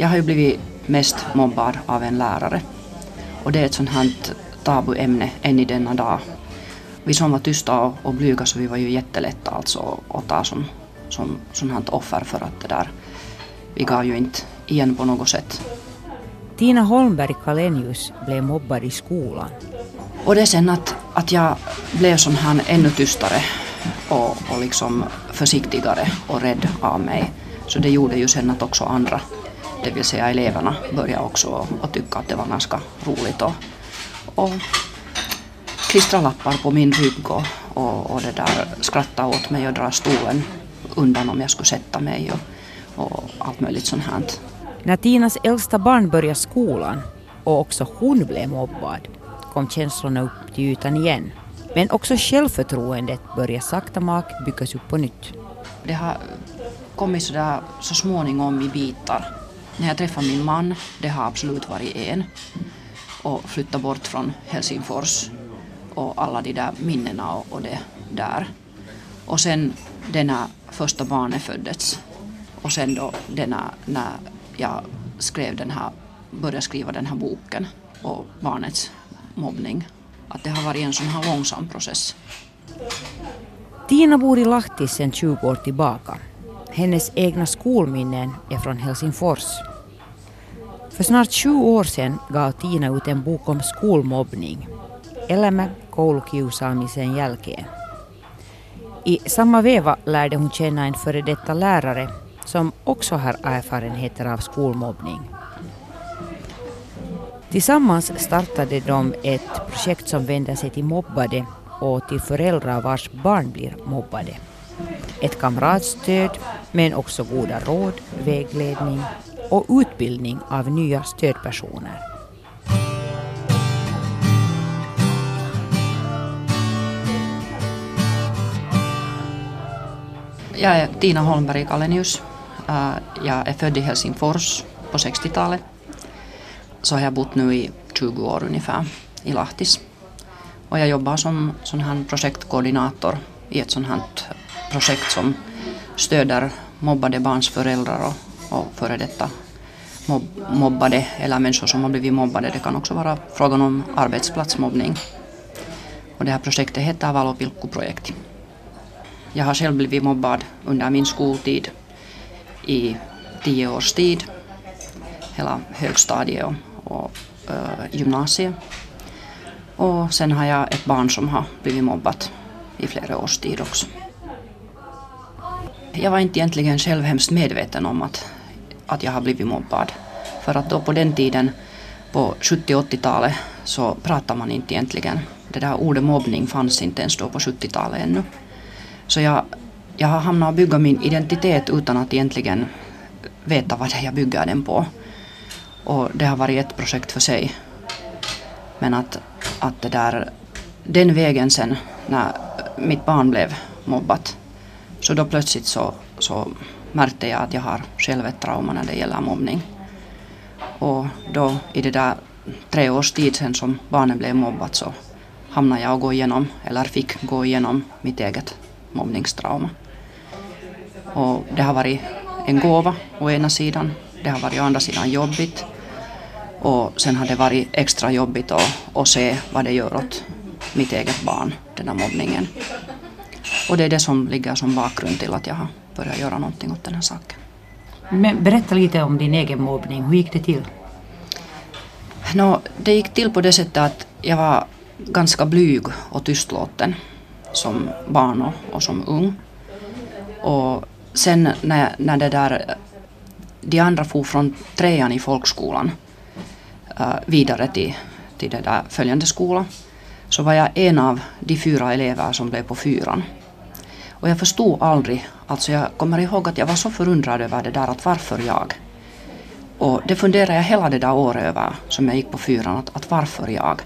jag har ju blivit mest mobbad av en lärare. Och det är ett sånt här tabuämne än i denna dag. Vi som var tysta och, och blyga så vi var ju jättelätta alltså att ta som, som sånt här offer för att det där, vi gav ju inte igen på något sätt. Tina Holmberg Kalenius blev mobbad i skolan. Och det är sen att, att jag blev sån här ännu tystare och, och liksom försiktigare och rädd av mig. Så det gjorde ju sen att också andra, det vill säga eleverna, började också att tycka att det var ganska roligt och, och klistra lappar på min rygg och, och, och det där skratta åt mig och dra stolen undan om jag skulle sätta mig och, och allt möjligt sånt här. När Tinas äldsta barn började skolan och också hon blev mobbad kom känslorna upp till ytan igen. Men också självförtroendet började sakta mak byggas upp på nytt. Det har kommit sådär så småningom i bitar. När jag träffade min man, det har absolut varit en, och flytta bort från Helsingfors och alla de där minnena och, och det där. Och sen det när första barnet föddes och sen då denna, när jag skrev den här, började skriva den här boken och barnets mobbning. Att det har varit en sån här långsam process. Tina bor i Lahti sedan 20 år tillbaka. Hennes egna skolminnen är från Helsingfors. För snart 20 år sedan gav Tina ut en bok om skolmobbning, elämä koulukiusaamisen jälkeen. I samma veva lärde hon känna en före detta lärare som också har erfarenheter av skolmobbning. Tillsammans startade de ett projekt som vänder sig till mobbade och till föräldrar vars barn blir mobbade. Ett kamratstöd, men också goda råd, vägledning och utbildning av nya stödpersoner. Jag är Tina Holmberg Kalenius. Eh, jag är född i Helsingfors på 60-talet. Så har jag bott nu i 20 år ungefär i Lahtis. Och jag jobbar som sån här projektkoordinator i ett sånt här projekt som stöder mobbade barns föräldrar och, och före detta mob mobbade eller människor som har blivit mobbade. Det kan också vara frågan om arbetsplatsmobbning. Och det här projektet heter Valopilkku-projekt. Jag har själv blivit mobbad under min skoltid i tio års tid. Hela högstadiet och, och äh, gymnasiet. Och sen har jag ett barn som har blivit mobbat i flera års tid också. Jag var inte egentligen själv hemskt medveten om att, att jag har blivit mobbad. För att då på den tiden, på 70 80-talet, så pratade man inte egentligen. Det där ordet mobbning fanns inte ens då på 70-talet ännu. Så jag, jag har hamnat och bygga min identitet utan att egentligen veta vad det är jag bygger den på. Och det har varit ett projekt för sig. Men att, att det där, den vägen sen när mitt barn blev mobbat så då plötsligt så, så märkte jag att jag har själv ett trauma när det gäller mobbning. Och då i det där tre års tid sen som barnen blev mobbat så hamnade jag och gå igenom, eller fick gå igenom mitt eget mobbningstrauma. Och det har varit en gåva å ena sidan, det har varit å andra sidan jobbigt och sen har det varit extra jobbigt att, att se vad det gör åt mitt eget barn, den här mobbningen. Och det är det som ligger som bakgrund till att jag har börjat göra någonting åt den här saken. Men berätta lite om din egen mobbning, hur gick det till? No, det gick till på det sättet att jag var ganska blyg och tystlåten som barn och, och som ung. Och sen när, när det där, de andra for från trean i folkskolan uh, vidare till, till det där följande skola så var jag en av de fyra elever som blev på fyran. Och jag förstod aldrig, alltså jag kommer ihåg att jag var så förundrad över det där att varför jag? Och det funderade jag hela det där året över som jag gick på fyran, att, att varför jag?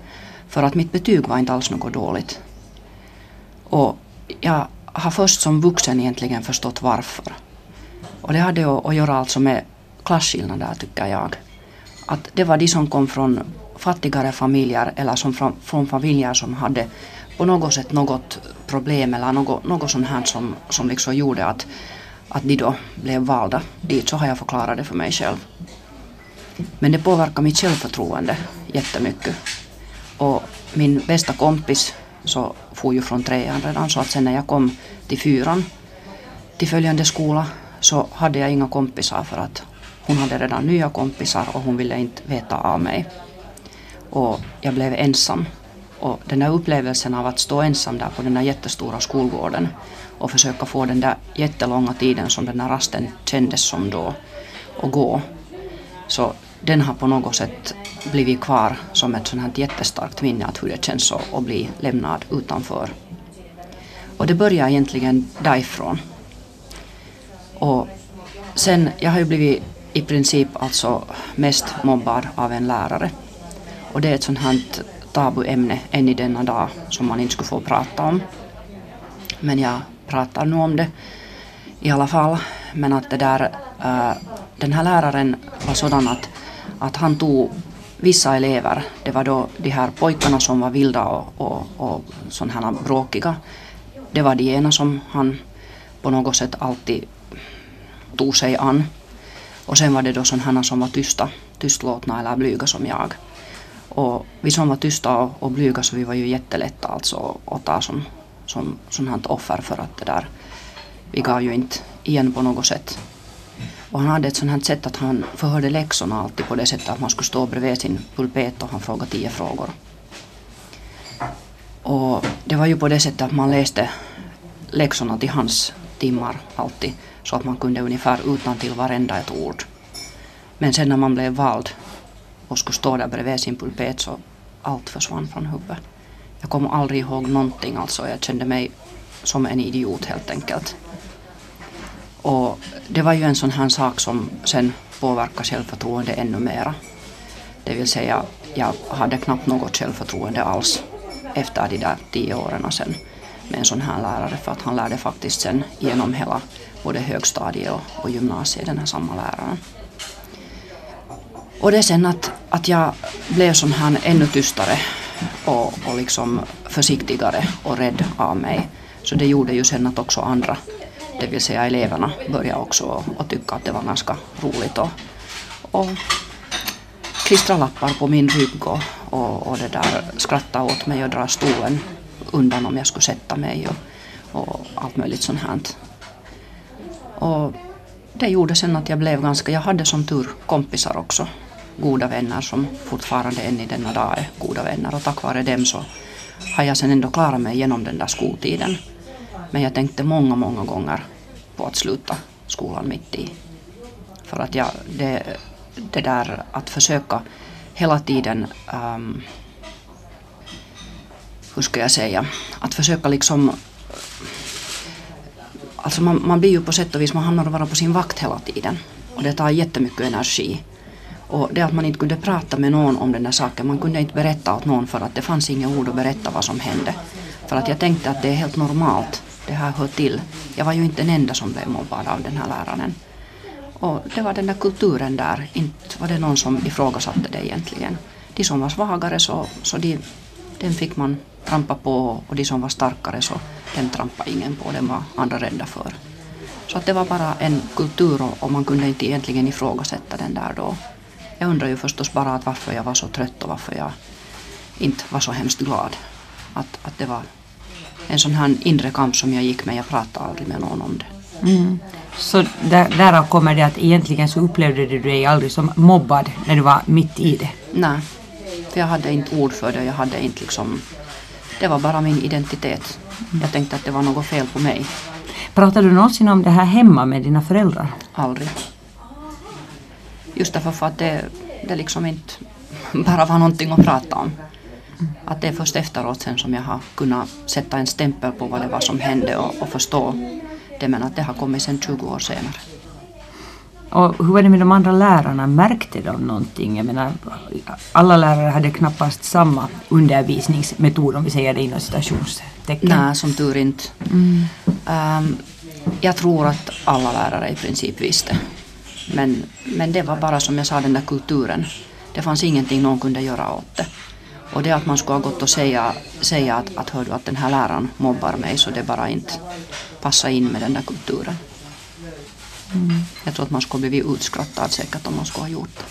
För att mitt betyg var inte alls något dåligt. Och jag har först som vuxen egentligen förstått varför. Och det hade att göra alltså med klasskillnader tycker jag. Att det var de som kom från fattigare familjer eller som från, från familjer som hade på något sätt något problem eller något, något sånt här som, som liksom gjorde att, att de då blev valda dit. Så har jag förklarat det för mig själv. Men det påverkar mitt självförtroende jättemycket. Och min bästa kompis så for ju från trean redan så att sen när jag kom till fyran till följande skola så hade jag inga kompisar för att hon hade redan nya kompisar och hon ville inte veta av mig. Och jag blev ensam. Och den där upplevelsen av att stå ensam där på den där jättestora skolgården och försöka få den där jättelånga tiden som den där rasten kändes som då och gå. Så den har på något sätt blivit kvar som ett sånt här jättestarkt minne att hur det känns att bli lämnad utanför. Och det börjar egentligen därifrån. Och sen, jag har ju blivit i princip alltså mest mobbad av en lärare. Och det är ett sånt här tabuämne än i denna dag som man inte skulle få prata om. Men jag pratar nu om det i alla fall. Men att det där, äh, den här läraren var sådan att, att han tog vissa elever, det var då de här pojkarna som var vilda och, och, och sådana här bråkiga. Det var de ena som han på något sätt alltid tog sig an. Och sen var det då sådana som var tysta, tystlåtna eller blyga som jag. Och vi som var tysta och, och blyga så vi var ju jättelätta alltså att ta som, som sådant offer för att det där, vi gav ju inte igen på något sätt. Och han hade ett sånt här sätt att han förhörde läxorna alltid på det sättet att man skulle stå bredvid sin pulpet och han frågade tio frågor. Och det var ju på det sättet att man läste läxorna till hans timmar alltid så att man kunde ungefär utan till varenda ett ord. Men sen när man blev vald och skulle stå där bredvid sin pulpet så allt försvann från huvudet. Jag kommer aldrig ihåg någonting alltså. Jag kände mig som en idiot helt enkelt. Och det var ju en sån här sak som sen påverkade självförtroende ännu mera. Det vill säga, jag hade knappt något självförtroende alls efter de där tio åren sen med en sån här lärare för att han lärde faktiskt sen genom hela både högstadiet och, och gymnasiet, den här samma läraren. Och det sen att, att jag blev sån här ännu tystare och, och liksom försiktigare och rädd av mig. Så det gjorde ju sen att också andra, det vill säga eleverna, började också att tycka att det var ganska roligt och, och klistra lappar på min rygg och, och, och det där skratta åt mig och dra stolen undan om jag skulle sätta mig och, och allt möjligt sånt här. Och det gjorde sen att jag blev ganska, jag hade som tur kompisar också. Goda vänner som fortfarande än i denna dag är goda vänner och tack vare dem så har jag sen ändå klarat mig genom den där skoltiden. Men jag tänkte många, många gånger på att sluta skolan mitt i. För att jag, det, det där att försöka hela tiden um, hur ska jag säga, att försöka liksom Alltså man, man blir ju på sätt och vis, man hamnar och vara på sin vakt hela tiden. Och det tar jättemycket energi. Och det att man inte kunde prata med någon om den där saken, man kunde inte berätta åt någon för att det fanns inga ord att berätta vad som hände. För att jag tänkte att det är helt normalt, det här hör till. Jag var ju inte den enda som blev mobbad av den här läraren. Och det var den där kulturen där, inte var det någon som ifrågasatte det egentligen. De som var svagare så, så de, den fick man trampa på och de som var starkare så den trampade ingen på, den var andra rädda för. Så att det var bara en kultur och man kunde inte egentligen ifrågasätta den där då. Jag undrar ju förstås bara att varför jag var så trött och varför jag inte var så hemskt glad. Att, att det var en sån här inre kamp som jag gick med, jag pratade aldrig med någon om det. Mm. Så där, därav kommer det att egentligen så upplevde du dig aldrig som mobbad när du var mitt i det? Nej, för jag hade inte ord för det, jag hade inte liksom det var bara min identitet. Jag tänkte att det var något fel på mig. Pratade du någonsin om det här hemma med dina föräldrar? Aldrig. Just därför för att det, det liksom inte bara var någonting att prata om. Att det är först efteråt sen som jag har kunnat sätta en stämpel på vad det var som hände och, och förstå det men att det har kommit sen 20 år senare. Och hur var det med de andra lärarna? Märkte de någonting? Jag menar, alla lärare hade knappast samma undervisningsmetod om vi säger det inom citationstecken. Nej, som tur inte. Mm. Um, jag tror att alla lärare i princip visste. Men, men det var bara som jag sa, den där kulturen. Det fanns ingenting någon kunde göra åt det. Och det att man skulle ha gått och säga, säga att, att hör du att den här läraren mobbar mig så det bara inte passar in med den där kulturen. Mm. Jag tror att man skulle blivit utskrattad säkert om man skulle ha gjort det.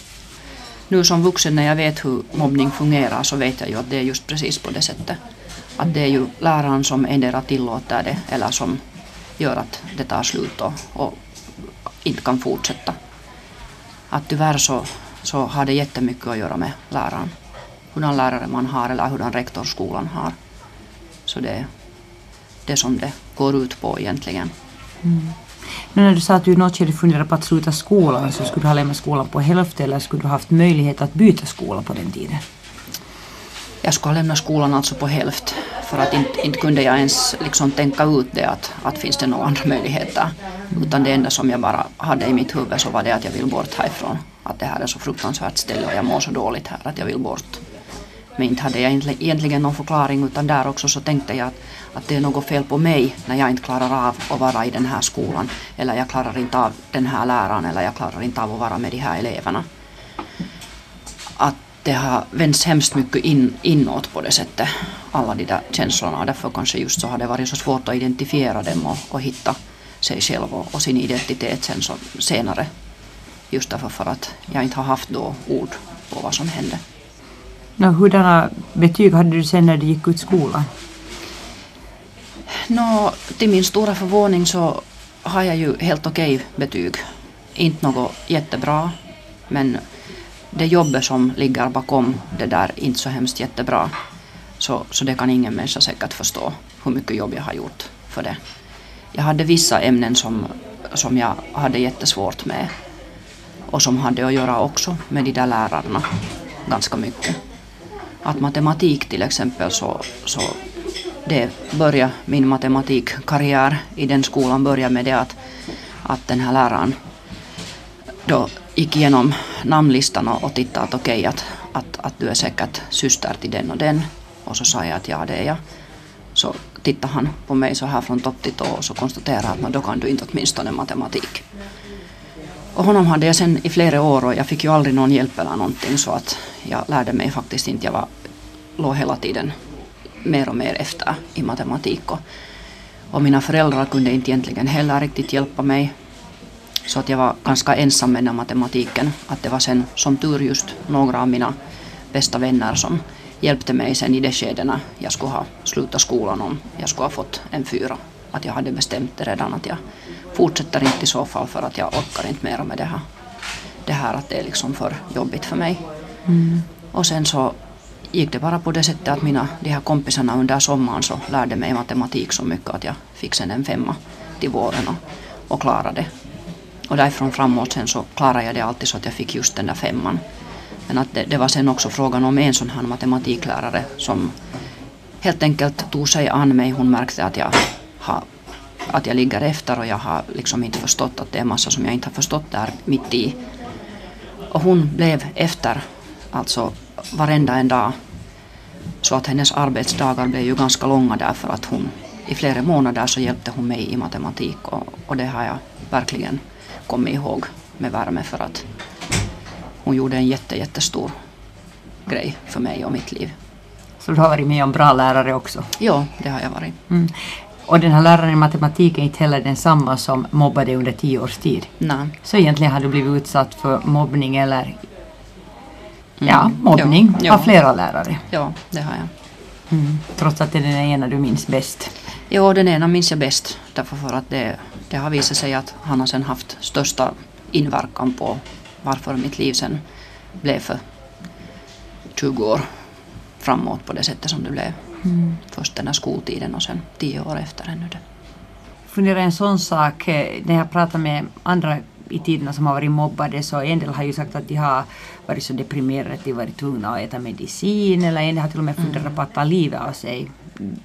nu som vuxen när jag vet hur mobbning fungerar så vet jag ju att det är just precis på det sättet. Att det är ju läraren som endera tillåter det eller som gör att det tar slut och, och inte kan fortsätta. Att tyvärr så, så har det jättemycket att göra med läraren. Hurdan lärare man har eller hurdan rektor skolan har. Så det är det som det går ut på egentligen. Mm. Nu när du sa att du i något skede funderade på att sluta skolan så skulle du ha lämnat skolan på hälften eller skulle du haft möjlighet att byta skola på den tiden? Jag skulle ha lämnat skolan alltså på hälft för att inte, inte kunde jag ens liksom tänka ut det att, att finns det några andra möjligheter. Utan det enda som jag bara hade i mitt huvud så var det att jag vill bort härifrån. Att det här är så fruktansvärt ställe och jag mår så dåligt här att jag vill bort. Men inte hade jag egentligen någon förklaring utan där också så tänkte jag att, att det är något fel på mig när jag inte klarar av att vara i den här skolan. Eller jag klarar inte av den här läraren eller jag klarar inte av att vara med de här eleverna. Det har vänts hemskt mycket in, inåt på det sättet, alla de där känslorna. Och därför kanske just så har det varit så svårt att identifiera dem och, och hitta sig själv och, och sin identitet sen så, senare. Just därför för att jag inte har haft då ord på vad som hände. No, hurdana betyg hade du sen när du gick ut skolan? No, till min stora förvåning så har jag ju helt okej betyg. Inte något jättebra, men det jobbet som ligger bakom det där inte så hemskt jättebra. Så, så det kan ingen människa säkert förstå hur mycket jobb jag har gjort för det. Jag hade vissa ämnen som, som jag hade jättesvårt med och som hade att göra också med de där lärarna ganska mycket. Att matematik till exempel så, så det började min matematikkarriär i den skolan började med det att, att den här läraren då gick igenom namnlistan och tittade att okej okay, att, att, att du är säkert syster till den och den. Och så sa jag att ja det är jag. Så tittade han på mig så här från topp till tå och så konstaterade att då kan du inte åtminstone matematik. Och honom hade jag sen i flera år och jag fick ju aldrig någon hjälp eller någonting så att jag lärde mig faktiskt inte. Jag var, låg hela tiden mer och mer efter i matematik. Och, och mina föräldrar kunde inte egentligen heller riktigt hjälpa mig. Så att jag var ganska ensam med den matematiken. Att det var sen som tur just några av mina bästa vänner som hjälpte mig sen i det skedena jag skulle ha slutat skolan om jag skulle ha fått en fyra. Att jag hade bestämt det redan att jag fortsätter inte i så fall för att jag orkar inte mer med det här. Det här att det är liksom för jobbigt för mig. Mm. Och sen så gick det bara på det sättet att mina de här kompisarna under sommaren så lärde mig matematik så mycket att jag fick sen en femma till våren och, och klarade det. Och därifrån framåt sen så klarade jag det alltid så att jag fick just den där femman. Men att det, det var sen också frågan om en sån här matematiklärare som helt enkelt tog sig an mig. Hon märkte att jag, har, att jag ligger efter och jag har liksom inte förstått att det är massa som jag inte har förstått där mitt i. Och hon blev efter, alltså varenda en dag. Så att hennes arbetsdagar blev ju ganska långa därför att hon i flera månader så hjälpte hon mig i matematik och, och det har jag verkligen kommit ihåg med värme för att hon gjorde en jätte, jättestor grej för mig och mitt liv. Så du har varit med om bra lärare också? Ja, det har jag varit. Mm. Och den här läraren i matematik är inte heller densamma som mobbade under tio års tid? Nej. Så egentligen har du blivit utsatt för mobbning eller mm. ja, mobbning ja, av ja. flera lärare? Ja, det har jag. Mm. Trots att det är den ena du minns bäst? Ja, den ena minns jag bäst. Därför för att det, det har visat sig att han har sen haft största inverkan på varför mitt liv sen blev för 20 år framåt på det sättet som det blev. Mm. Först den här skoltiden och sen tio år efter ännu det. Funderar en sån sak, eh, när jag pratar med andra i tiderna som har varit mobbade så en del har ju sagt att de har varit så deprimerade att de varit tvungna att äta medicin eller en del har till och med funderat mm. på att ta livet av sig.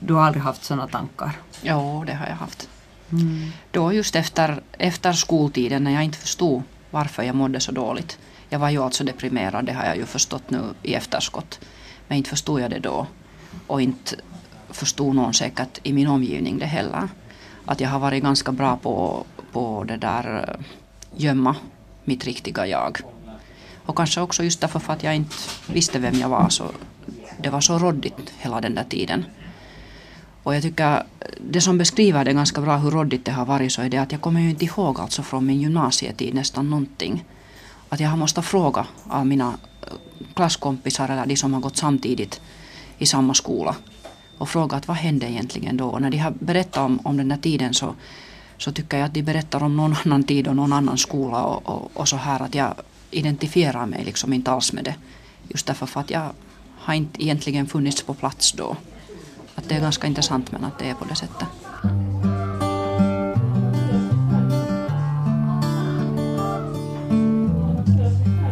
Du har aldrig haft sådana tankar? Jo, det har jag haft. Mm. Då just efter, efter skoltiden när jag inte förstod varför jag mådde så dåligt. Jag var ju alltså deprimerad, det har jag ju förstått nu i efterskott. Men inte förstod jag det då. Och inte förstod någon säkert i min omgivning det heller. Att jag har varit ganska bra på, på det där eh, gömma mitt riktiga jag. Och kanske också just därför för att jag inte visste vem jag var så det var så råddigt hela den där tiden. Och jag tycker eh, det som beskriver det ganska bra hur råddigt det har varit så är det att jag kommer ju inte ihåg alltså från min gymnasietid nästan någonting. Att jag har måste fråga av mina eh, klasskompisar eller de som har gått samtidigt i samma skola och frågat vad hände egentligen då. Och när de har berättat om, om den där tiden så, så tycker jag att de berättar om någon annan tid och någon annan skola och, och, och så här att jag identifierar mig liksom inte alls med det. Just därför för att jag har inte egentligen funnits på plats då. Att det är ganska intressant men att det är på det sättet.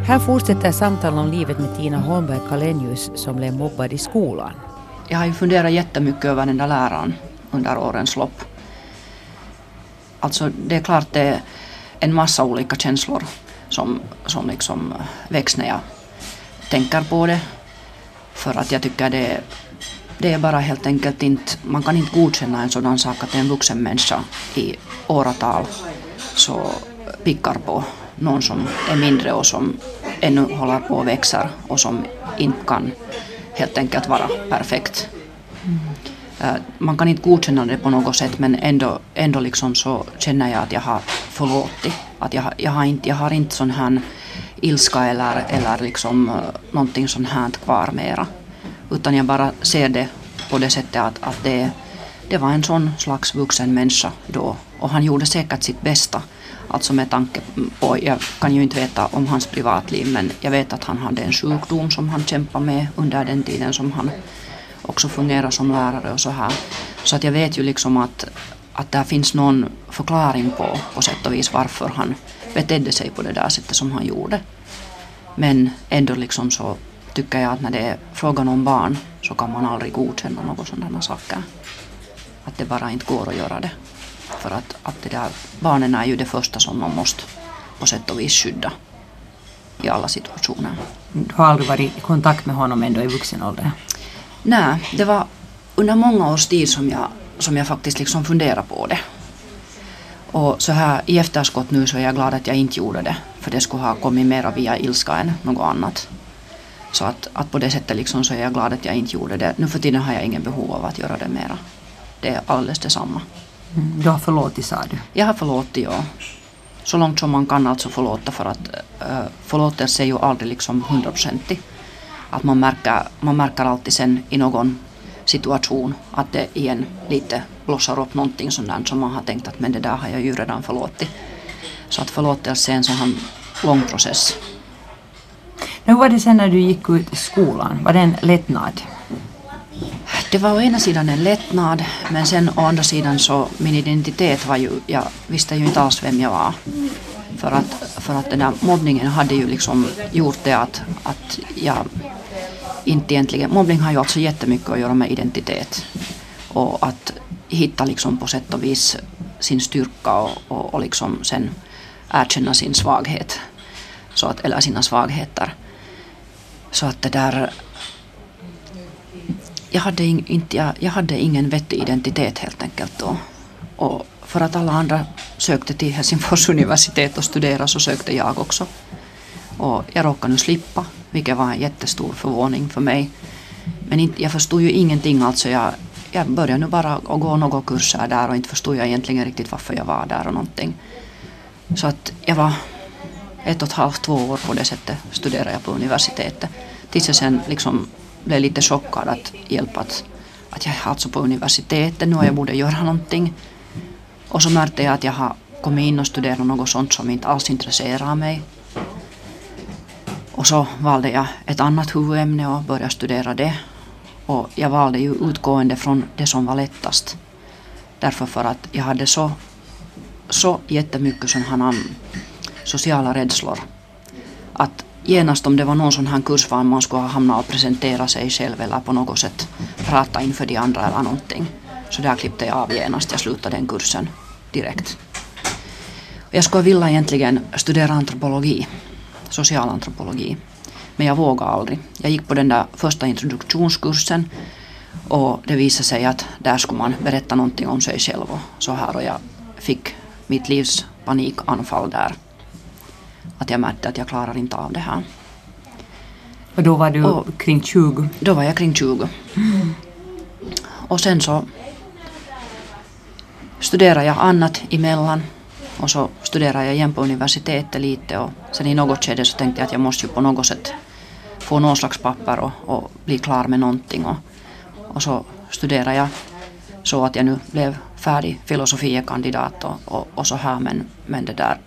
Här fortsätter samtalet om livet med Tina Holmberg Kalenius som blev mobbad i skolan. Jag har ju funderat jättemycket över den där läraren under årens lopp. Alltså det är klart det är en massa olika känslor som, som liksom väcks när jag tänker på det. För att jag tycker det, det är bara helt enkelt inte, man kan inte godkänna en sådan sak att en vuxen människa i åratal så pickar på någon som är mindre och som ännu håller på och växer och som inte kan helt enkelt vara perfekt. Mm. Man kan inte godkänna det på något sätt men ändå, ändå liksom så känner jag att jag har förlåtit. Att jag, jag, har inte, jag har inte sån här ilska eller, eller liksom uh, någonting sånt här kvar mera. Utan jag bara ser det på det sättet att, att det, det var en sån slags vuxen människa då och han gjorde säkert sitt bästa Alltså med tanke på, jag kan ju inte veta om hans privatliv men jag vet att han hade en sjukdom som han kämpade med under den tiden som han också fungerade som lärare och så här. Så att jag vet ju liksom att, att där finns någon förklaring på, på sätt och vis varför han betedde sig på det där sättet som han gjorde. Men ändå liksom så tycker jag att när det är frågan om barn så kan man aldrig godkänna några sådana saker. Att det bara inte går att göra det. För att, att det där, barnen är ju det första som man måste på sätt och vis skydda i alla situationer. Du har aldrig varit i kontakt med honom ändå i vuxen ålder? Nej, det var under många års tid som jag, som jag faktiskt liksom funderade på det. Och så här i efterskott nu så är jag glad att jag inte gjorde det. För det skulle ha kommit mera via ilska än något annat. Så att, att på det sättet liksom så är jag glad att jag inte gjorde det. Nu för tiden har jag ingen behov av att göra det mera. Det är alldeles detsamma. Mm, du har förlåtit sa du? Jag har förlåtit, ja. Så långt som man kan alltså förlåta för att äh, förlåtelse är ju aldrig liksom hundraprocentig. Att man märker, man märker alltid sen i någon situation att det igen lite blossar upp någonting sådant som man har tänkt att men det där har jag ju redan förlåtit. Så att förlåtelse är en sån här lång process. Hur var det sen när du gick ut i skolan? Var det en lättnad? det var å ena sidan en lättnad men sen å andra sidan så min identitet var ju, jag visste ju inte alls vem jag var. För att, för att den där mobbningen hade ju liksom gjort det att, att jag inte egentligen, mobbning har ju alltså jättemycket att göra med identitet. Och att hitta liksom på sätt och vis sin styrka och, och, och liksom sen erkänna sin svaghet. Så att, eller sina svagheter. Så att det där jag hade, in, inte, jag, jag hade ingen vettig identitet helt enkelt då. Och för att alla andra sökte till Helsingfors universitet och studerade så sökte jag också. Och jag råkade nu slippa, vilket var en jättestor förvåning för mig. Men inte, jag förstod ju ingenting alltså. Jag, jag började nu bara att gå några kurser där och inte förstod jag egentligen riktigt varför jag var där och någonting. Så att jag var ett och ett halvt, två år på det sättet studerade jag på universitetet. Tills jag sen liksom blev lite chockad att hjälpa att, att jag är alltså på universitetet nu och jag borde göra någonting. Och så märkte jag att jag har kommit in och studerat något sånt som inte alls intresserar mig. Och så valde jag ett annat huvudämne och började studera det. Och jag valde ju utgående från det som var lättast. Därför för att jag hade så, så jättemycket sådana sociala rädslor. Att genast om det var någon sån här kurs var man skulle ha hamnat och presentera sig själv eller på något sätt prata inför de andra eller någonting. Så där klippte jag av genast. Jag slutade den kursen direkt. Jag skulle vilja egentligen studera antropologi, socialantropologi. Men jag vågade aldrig. Jag gick på den där första introduktionskursen och det visade sig att där skulle man berätta någonting om sig själv och så här och jag fick mitt livs panikanfall där att jag märkte att jag klarar inte av det här. Och då var du och kring 20? Då var jag kring 20. Mm. Och sen så studerade jag annat emellan Och så studerade jag igen på universitetet lite och sen i något skede så tänkte jag att jag måste ju på något sätt få någon slags papper och, och bli klar med någonting. Och, och så studerade jag så att jag nu blev färdig filosofiekandidat och, och, och så här men, men det där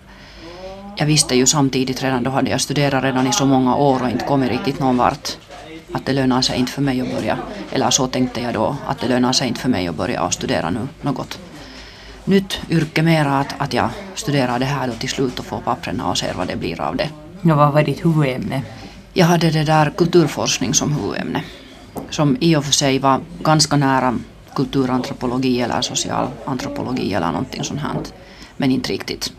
jag visste ju samtidigt redan, då hade jag studerat redan i så många år och inte kommit riktigt någon vart att det lönar sig inte för mig att börja, eller så tänkte jag då, att det lönar sig inte för mig att börja och studera nu något nytt yrke mera, att, att jag studerar det här då till slut och får papperna och ser vad det blir av det. Ja, vad var ditt huvudämne? Jag hade det där kulturforskning som huvudämne, som i och för sig var ganska nära kulturantropologi eller socialantropologi eller någonting sånt här, men inte riktigt.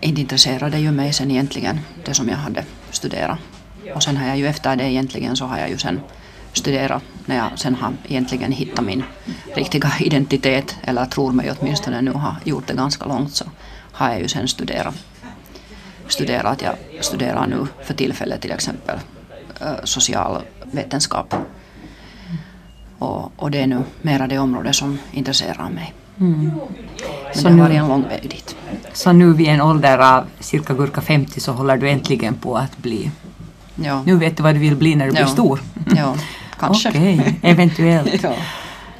Inte intresserade ju mig sen egentligen, det som jag hade studerat. Och sen har jag ju efter det egentligen så har jag ju sen studerat när jag sen har egentligen hittat min riktiga identitet eller tror mig åtminstone nu har gjort det ganska långt så har jag ju sen studerat. Studerat, jag studerar nu för tillfället till exempel socialvetenskap. Och, och det är nu mera det område som intresserar mig. Mm. Så det har varit en lång väg dit. Så nu vid en ålder av cirka gurka 50 så håller du äntligen på att bli Ja. Nu vet du vad du vill bli när du ja. blir stor. Ja, kanske. Okej, eventuellt. ja.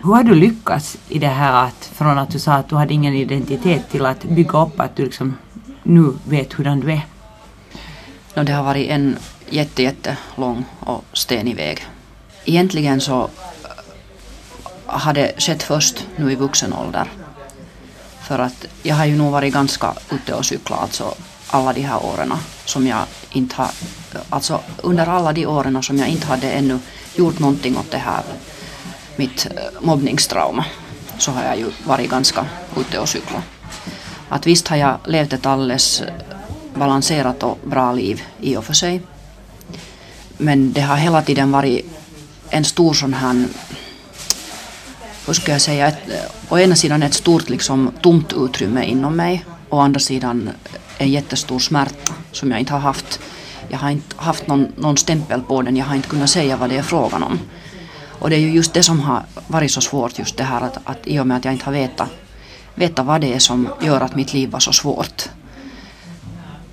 Hur har du lyckats i det här att från att du sa att du hade ingen identitet till att bygga upp att du liksom nu vet hurdan du är? No, det har varit en jätte, jätte lång och stenig väg. Egentligen så har det skett först nu i vuxen ålder. För att jag har ju nog varit ganska ute och cyklat alltså alla de här åren som jag inte har, alltså under alla de åren som jag inte hade ännu gjort någonting åt det här mitt eh, mobbningstrauma så har jag ju varit ganska ute och cyklat. Att visst har jag levt ett alldeles eh, balanserat och bra liv i och för sig. Men det har hela tiden varit en stor sån här, hur ska jag säga, ett, å eh, ena sidan ett stort liksom tomt utrymme inom mig och å andra sidan eh, en jättestor smärta som jag inte har haft. Jag har inte haft någon, någon stämpel på den, jag har inte kunnat säga vad det är frågan om. Och det är ju just det som har varit så svårt, just det här att, att i och med att jag inte har vetat, vetat vad det är som gör att mitt liv var så svårt.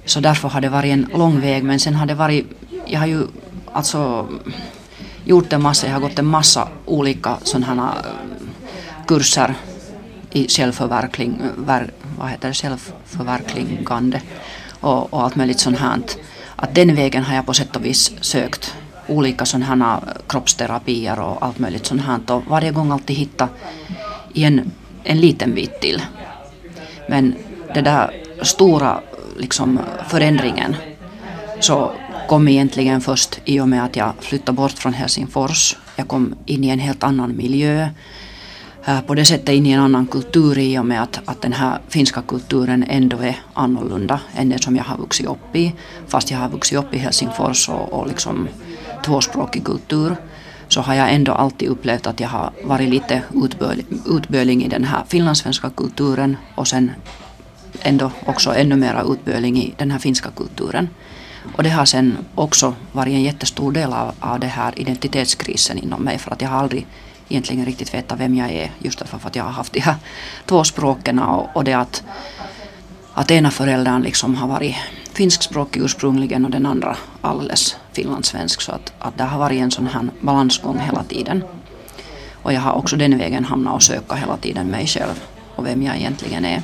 Så därför har det varit en lång väg, men sen har det varit, jag har ju alltså gjort en massa, jag har gått en massa olika sådana här eh, kurser i självförverkling, vad heter det, självförverkligande och, och allt möjligt sånt här. Att den vägen har jag på sätt och vis sökt olika sådana eh, kroppsterapier och allt möjligt sånt här och varje gång alltid hitta i en, en liten bit till. Men det där stora liksom förändringen så kom egentligen först i och med att jag flyttade bort från Helsingfors. Jag kom in i en helt annan miljö. Eh, på det sättet in i en annan kultur i och med att, att den här finska kulturen ändå är annorlunda än den som jag har vuxit upp i. Fast jag har vuxit upp i Helsingfors och, och liksom tvåspråkig kultur så har jag ändå alltid upplevt att jag har varit lite utböling i den här finlandssvenska kulturen och sen ändå också ännu mera utböling i den här finska kulturen. Och det har sen också varit en jättestor del av, av det här identitetskrisen inom mig för att jag har aldrig egentligen riktigt vetat vem jag är just därför att jag har haft de här två språken och, och det att, att ena föräldern liksom har varit finskspråkig ursprungligen och den andra alldeles finlandssvensk så att, att det har varit en sån här balansgång hela tiden. Och jag har också den vägen hamnat och söka hela tiden mig själv och vem jag egentligen är.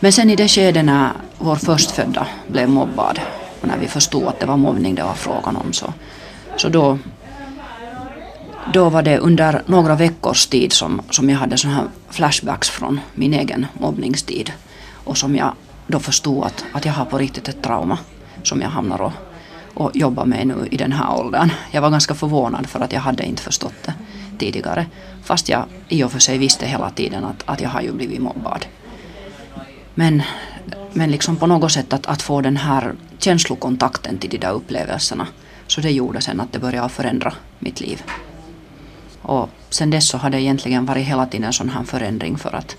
Men sen i det skedet när vår förstfödda blev mobbad och när vi förstod att det var mobbning det var frågan om så, så då då var det under några veckors tid som, som jag hade såna här flashbacks från min egen mobbningstid. Och som jag då förstod att, att jag har på riktigt ett trauma som jag hamnar och, och jobbar med nu i den här åldern. Jag var ganska förvånad för att jag hade inte förstått det tidigare. Fast jag i och för sig visste hela tiden att, att jag har ju blivit mobbad. Men, men liksom på något sätt att, att få den här känslokontakten till de där upplevelserna. Så det gjorde sen att det började förändra mitt liv. Och sen dess så har det egentligen varit hela tiden en sån här förändring för att,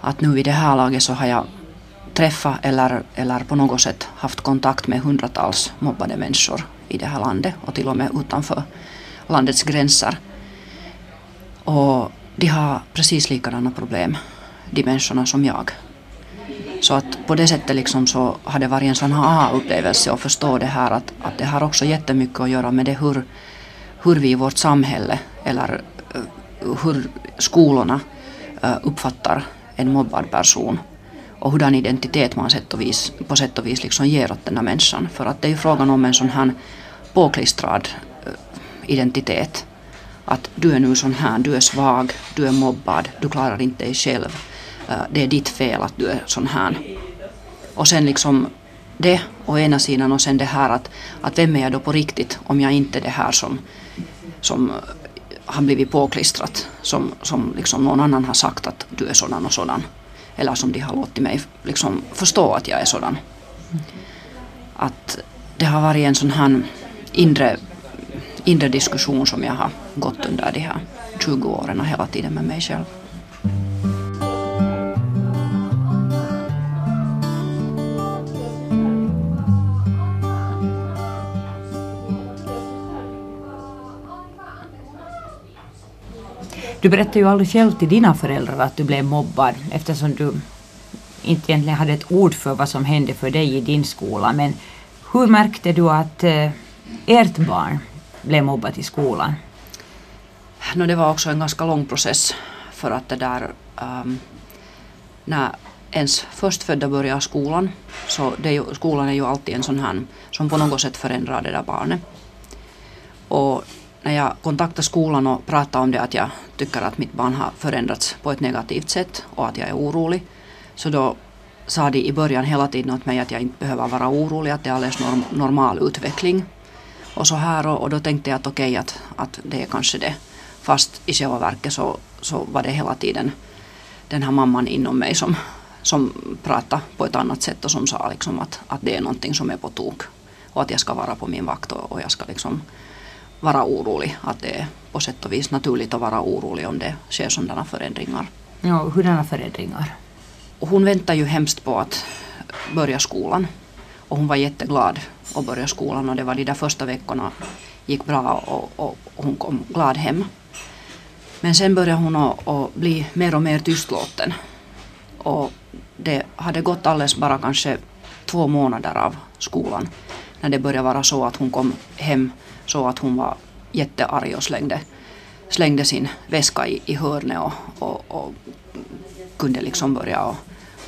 att nu vid det här laget så har jag träffat eller, eller på något sätt haft kontakt med hundratals mobbade människor i det här landet och till och med utanför landets gränser. Och de har precis likadana problem, de människorna som jag. Så att på det sättet liksom så har det varit en sån här aha-upplevelse och förstå det här att, att det har också jättemycket att göra med det hur, hur vi i vårt samhälle eller eh, hur skolorna eh, uppfattar en mobbad person och hurdan identitet man sätt och vis, på sätt och vis liksom ger åt den här människan. För att det är ju frågan om en sån här påklistrad eh, identitet. Att du är nu sån här, du är svag, du är mobbad, du klarar inte dig själv. Det är ditt fel att du är sån här. Och sen liksom det å ena sidan och sen det här att, att vem är jag då på riktigt om jag inte är det här som, som har blivit påklistrat som, som liksom någon annan har sagt att du är sådan och sådan. Eller som de har låtit mig liksom förstå att jag är sådan. Att det har varit en sån här inre, inre diskussion som jag har gått under de här 20 åren hela tiden med mig själv. Du berättade ju aldrig själv till dina föräldrar att du blev mobbad eftersom du inte egentligen hade ett ord för vad som hände för dig i din skola. Men hur märkte du att eh, ert barn blev mobbat i skolan? No, det var också en ganska lång process för att det där um, när ens förstfödda börjar skolan så det är ju, skolan är ju alltid en sån här som på något sätt förändrar det där barnet. Och när jag kontaktade skolan och pratade om det att jag tycker att mitt barn har förändrats på ett negativt sätt och att jag är orolig. Så då sa de i början hela tiden åt mig att jag inte behöver vara orolig, att det är alldeles norm normal utveckling. Och så här och, och då tänkte jag att okej okay, att, att det är kanske det. Fast i själva verket så, så var det hela tiden den här mamman inom mig som, som pratade på ett annat sätt och som sa liksom att, att det är någonting som är på tok. Och att jag ska vara på min vakt och, och jag ska liksom vara orolig. Att det på sätt och vis naturligt att vara orolig om det sker sådana förändringar. Ja, hurdana förändringar? Hon väntar ju hemskt på att börja skolan. Och hon var jätteglad att börja skolan och det var de där första veckorna gick bra och, och, och hon kom glad hem. Men sen började hon att bli mer och mer tystlåten. Och det hade gått alldeles bara kanske två månader av skolan när det började vara så att hon kom hem så att hon var jättearg och slängde, slängde sin väska i, i hörnet och, och, och kunde liksom börja och,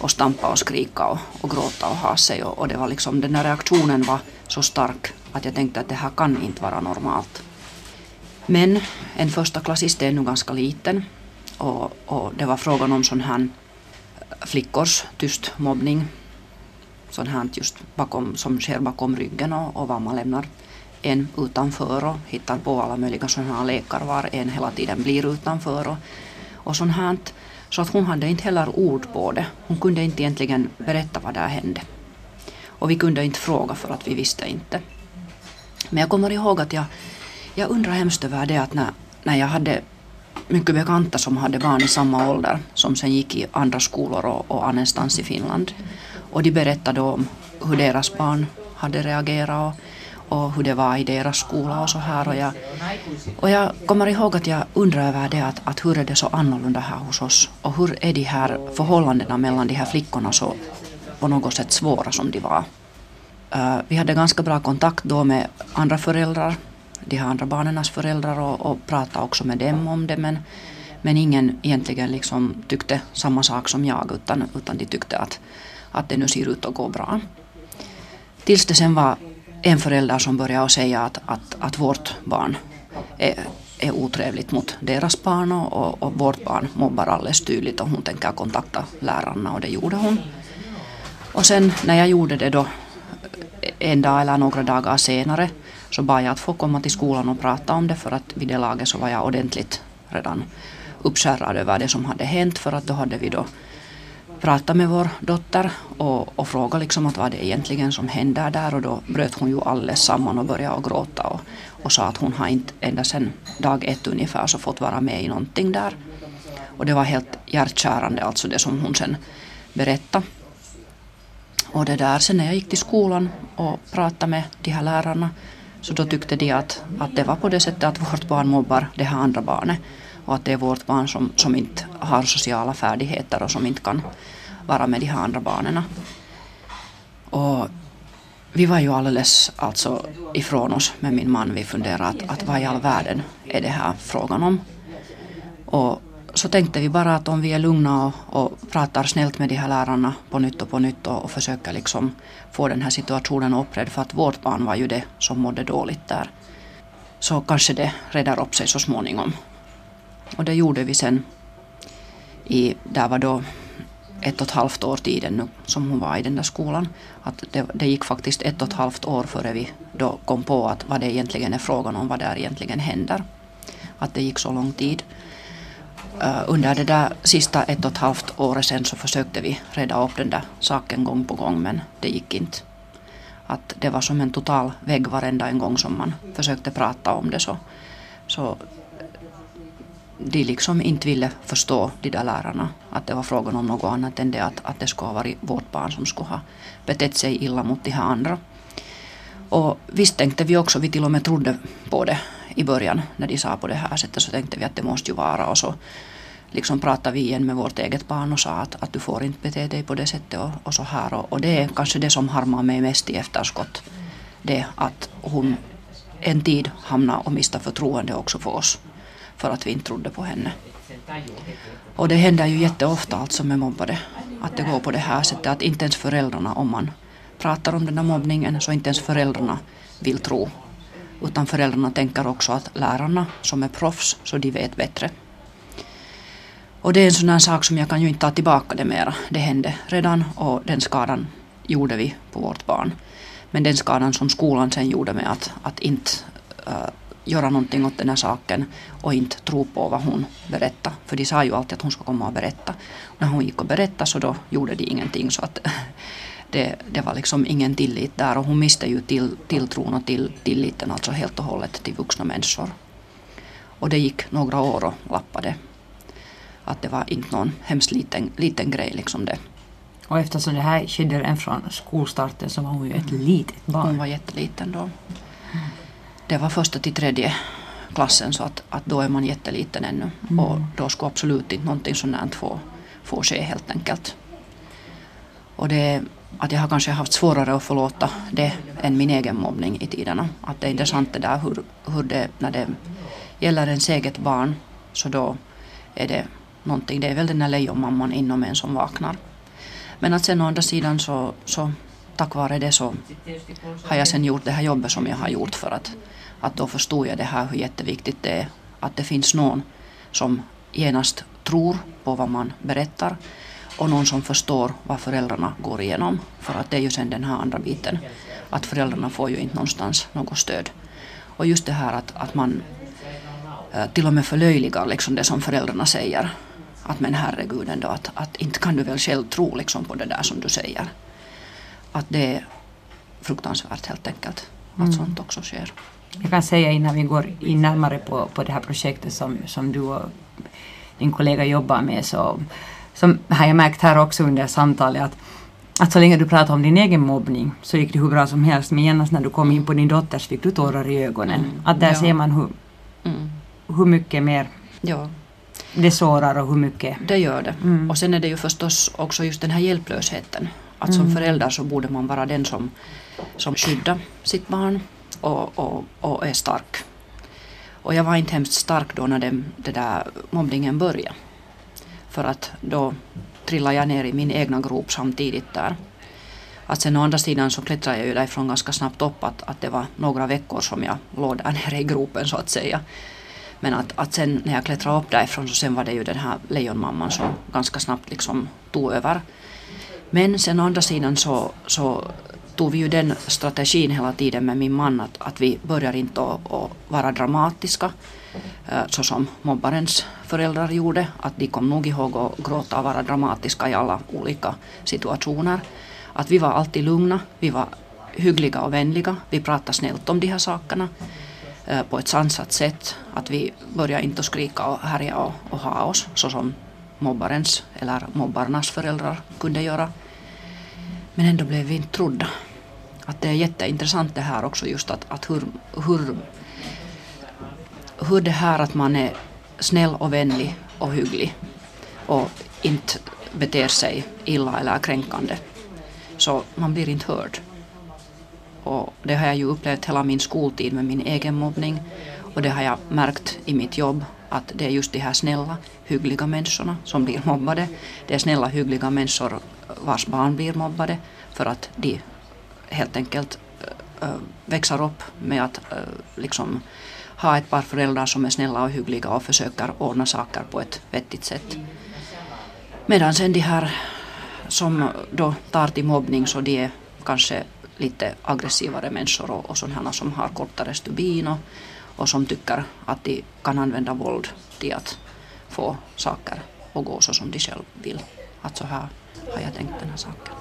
och stampa och skrika och, och gråta och ha sig. Och, och, det var liksom, den här reaktionen var så stark att jag tänkte att det här kan inte vara normalt. Men en första klassist är nu ganska liten och, och det var frågan om sån här flickors tyst mobbning. Sån här just bakom, som sker bakom ryggen och, och vad man lämnar en utanför och hittar på alla möjliga sådana här lekar var en hela tiden blir utanför och, och sånt här. Så att hon hade inte heller ord på det. Hon kunde inte egentligen berätta vad där hände. Och vi kunde inte fråga för att vi visste inte. Men jag kommer ihåg att jag, jag undrar hemskt över det att när, när jag hade mycket bekanta som hade barn i samma ålder som sen gick i andra skolor och, och annanstans i Finland. Och de berättade om hur deras barn hade reagerat och hur det var i deras skola och så här. Och jag, och jag kommer ihåg att jag undrar över det att, att hur är det så annorlunda här hos oss och hur är de här förhållandena mellan de här flickorna så på något sätt svåra som de var. Uh, vi hade ganska bra kontakt då med andra föräldrar, de här andra barnens föräldrar och, och pratade också med dem om det men, men ingen egentligen liksom tyckte samma sak som jag utan, utan de tyckte att, att det nu ser ut att gå bra. Tills det sen var en förälder som började säga att, att, att vårt barn är, är otrevligt mot deras barn och, och, och, vårt barn mobbar alldeles tydligt och hon tänker kontakta lärarna och det gjorde hon. Och sen när jag gjorde det då en dag eller några dagar senare så bad jag att få komma till skolan och prata om det för att vid det laget så var jag ordentligt redan uppskärrad över det som hade hänt för att då hade vi då prata med vår dotter och, och fråga liksom att vad det egentligen som händer där och då bröt hon ju alldeles samman och började och gråta och, och sa att hon har inte ända sedan dag ett ungefär så fått vara med i någonting där. Och det var helt hjärtkärande alltså det som hon sen berättade. Och det där, sen när jag gick till skolan och pratade med de här lärarna så då tyckte de att, att det var på det sättet att vårt barn mobbar det här andra barnet och att det är vårt barn som, som inte har sociala färdigheter och som inte kan vara med de här andra barnen. Och vi var ju alldeles alltså ifrån oss med min man. Vi funderade att, att vad i all världen är det här frågan om? Och så tänkte vi bara att om vi är lugna och, och pratar snällt med de här lärarna på nytt och på nytt och, och försöker liksom få den här situationen uppredd för att vårt barn var ju det som mådde dåligt där. Så kanske det räddar upp sig så småningom. Och det gjorde vi sen i, där var då ett och ett halvt år tiden nu som hon var i den där skolan. Att det, det, gick faktiskt ett och ett halvt år före vi då kom på att vad det egentligen är frågan om, vad där egentligen händer. Att det gick så lång tid. Uh, under det där sista ett och ett halvt året sen så försökte vi reda upp den där saken gång på gång men det gick inte. Att det var som en total vägg varenda en gång som man försökte prata om det så, så de liksom inte ville förstå, de där lärarna, att det var frågan om något annat än det att, att det skulle ha varit vårt barn som skulle ha betett sig illa mot de här andra. Och visst tänkte vi också, vi till och med trodde på det i början när de sa på det här sättet så tänkte vi att det måste ju vara och så liksom pratade vi igen med vårt eget barn och sa att, att du får inte bete dig på det sättet och, och så här och, och, det är kanske det som harmar mig mest i efterskott. Det att hon en tid hamnade och miste förtroende också för oss för att vi inte trodde på henne. Och det händer ju jätteofta alltså med mobbade att det går på det här sättet att inte ens föräldrarna om man pratar om den här mobbningen så inte ens föräldrarna vill tro utan föräldrarna tänker också att lärarna som är proffs så de vet bättre. Och det är en sån här sak som jag kan ju inte ta tillbaka det mera. Det hände redan och den skadan gjorde vi på vårt barn. Men den skadan som skolan sen gjorde med att, att inte uh, göra någonting åt den här saken och inte tro på vad hon berättade. För de sa ju alltid att hon skulle komma och berätta. När hon gick och berättade så då gjorde de ingenting. Så att det, det var liksom ingen tillit där och hon miste ju till, tilltron och till, tilliten alltså helt och hållet till vuxna människor. Och det gick några år och lappade. Att det var inte någon hemskt liten, liten grej liksom det. Och eftersom det här skedde redan från skolstarten så var hon ju ett litet barn. Hon var jätteliten då. Det var första till tredje klassen så att, att då är man jätteliten ännu. Mm. Och då skulle absolut inte någonting sånt få, få ske helt enkelt. Och det att jag har kanske haft svårare att förlåta det än min egen mobbning i tiderna. Att det är intressant det där hur, hur det, när det gäller ens eget barn så då är det någonting, det är väl den där lejonmamman inom en som vaknar. Men att sen å andra sidan så, så tack vare det så har jag sen gjort det här jobbet som jag har gjort för att, att då förstod jag det här hur jätteviktigt det är att det finns någon som genast tror på vad man berättar och någon som förstår vad föräldrarna går igenom. För att det är ju sen den här andra biten, att föräldrarna får ju inte någonstans något stöd. Och just det här att, att man eh, till och med förlöjligar liksom det som föräldrarna säger. Att men herregud ändå, att, att inte kan du väl själv tro liksom på det där som du säger. Att det är fruktansvärt helt enkelt, att mm. sånt också sker. Jag kan säga innan vi går in närmare på, på det här projektet som, som du och din kollega jobbar med så som har jag märkt här också under samtalet att, att så länge du pratar om din egen mobbning så gick det hur bra som helst men genast när du kom in på din dotters fick du tårar i ögonen. Mm. Att där ja. ser man hur, mm. hur mycket mer ja. det sårar och hur mycket... Det gör det. Mm. Och sen är det ju förstås också just den här hjälplösheten. Att som mm. förälder så borde man vara den som, som skyddar sitt barn och, och, och är stark. Och jag var inte hemskt stark då när det, det där mobbningen började. För att då trillade jag ner i min egna grop samtidigt där. Att sen å andra sidan så klättrade jag ju därifrån ganska snabbt upp att, att det var några veckor som jag låg där nere i gropen så att säga. Men att, att sen när jag klättrade upp därifrån så sen var det ju den här lejonmamman som ganska snabbt liksom tog över. Men sen å andra sidan så, så tog vi ju den strategin hela tiden med min man att, att vi börjar inte att vara dramatiska eh, så som mobbarens föräldrar gjorde. Att de kom nog ihåg att gråta och vara dramatiska i alla olika situationer. Att vi var alltid lugna, vi var hyggliga och vänliga, vi pratade snällt om de här sakerna eh, på ett sansat sätt. Att vi började inte skrika och härja och, och ha oss så som mobbarens eller mobbarnas föräldrar kunde göra. Men ändå blev vi inte trodda. Att det är jätteintressant det här också just att, att hur, hur hur det här att man är snäll och vänlig och hygglig och inte beter sig illa eller kränkande. Så man blir inte hörd. Och det har jag ju upplevt hela min skoltid med min egen mobbning. Och det har jag märkt i mitt jobb att det är just de här snälla, hyggliga människorna som blir mobbade. Det är snälla, hyggliga människor vars barn blir mobbade för att de helt enkelt äh, växer upp med att äh, liksom ha ett par föräldrar som är snälla och hyggliga och försöker ordna saker på ett vettigt sätt. Medan sen de här som då tar till mobbning så de är kanske lite aggressivare människor och, och sådana som har kortare stubin och, och som tycker att de kan använda våld till att få saker att gå så som de själv vill. Att så här har jag tänkt den här saken.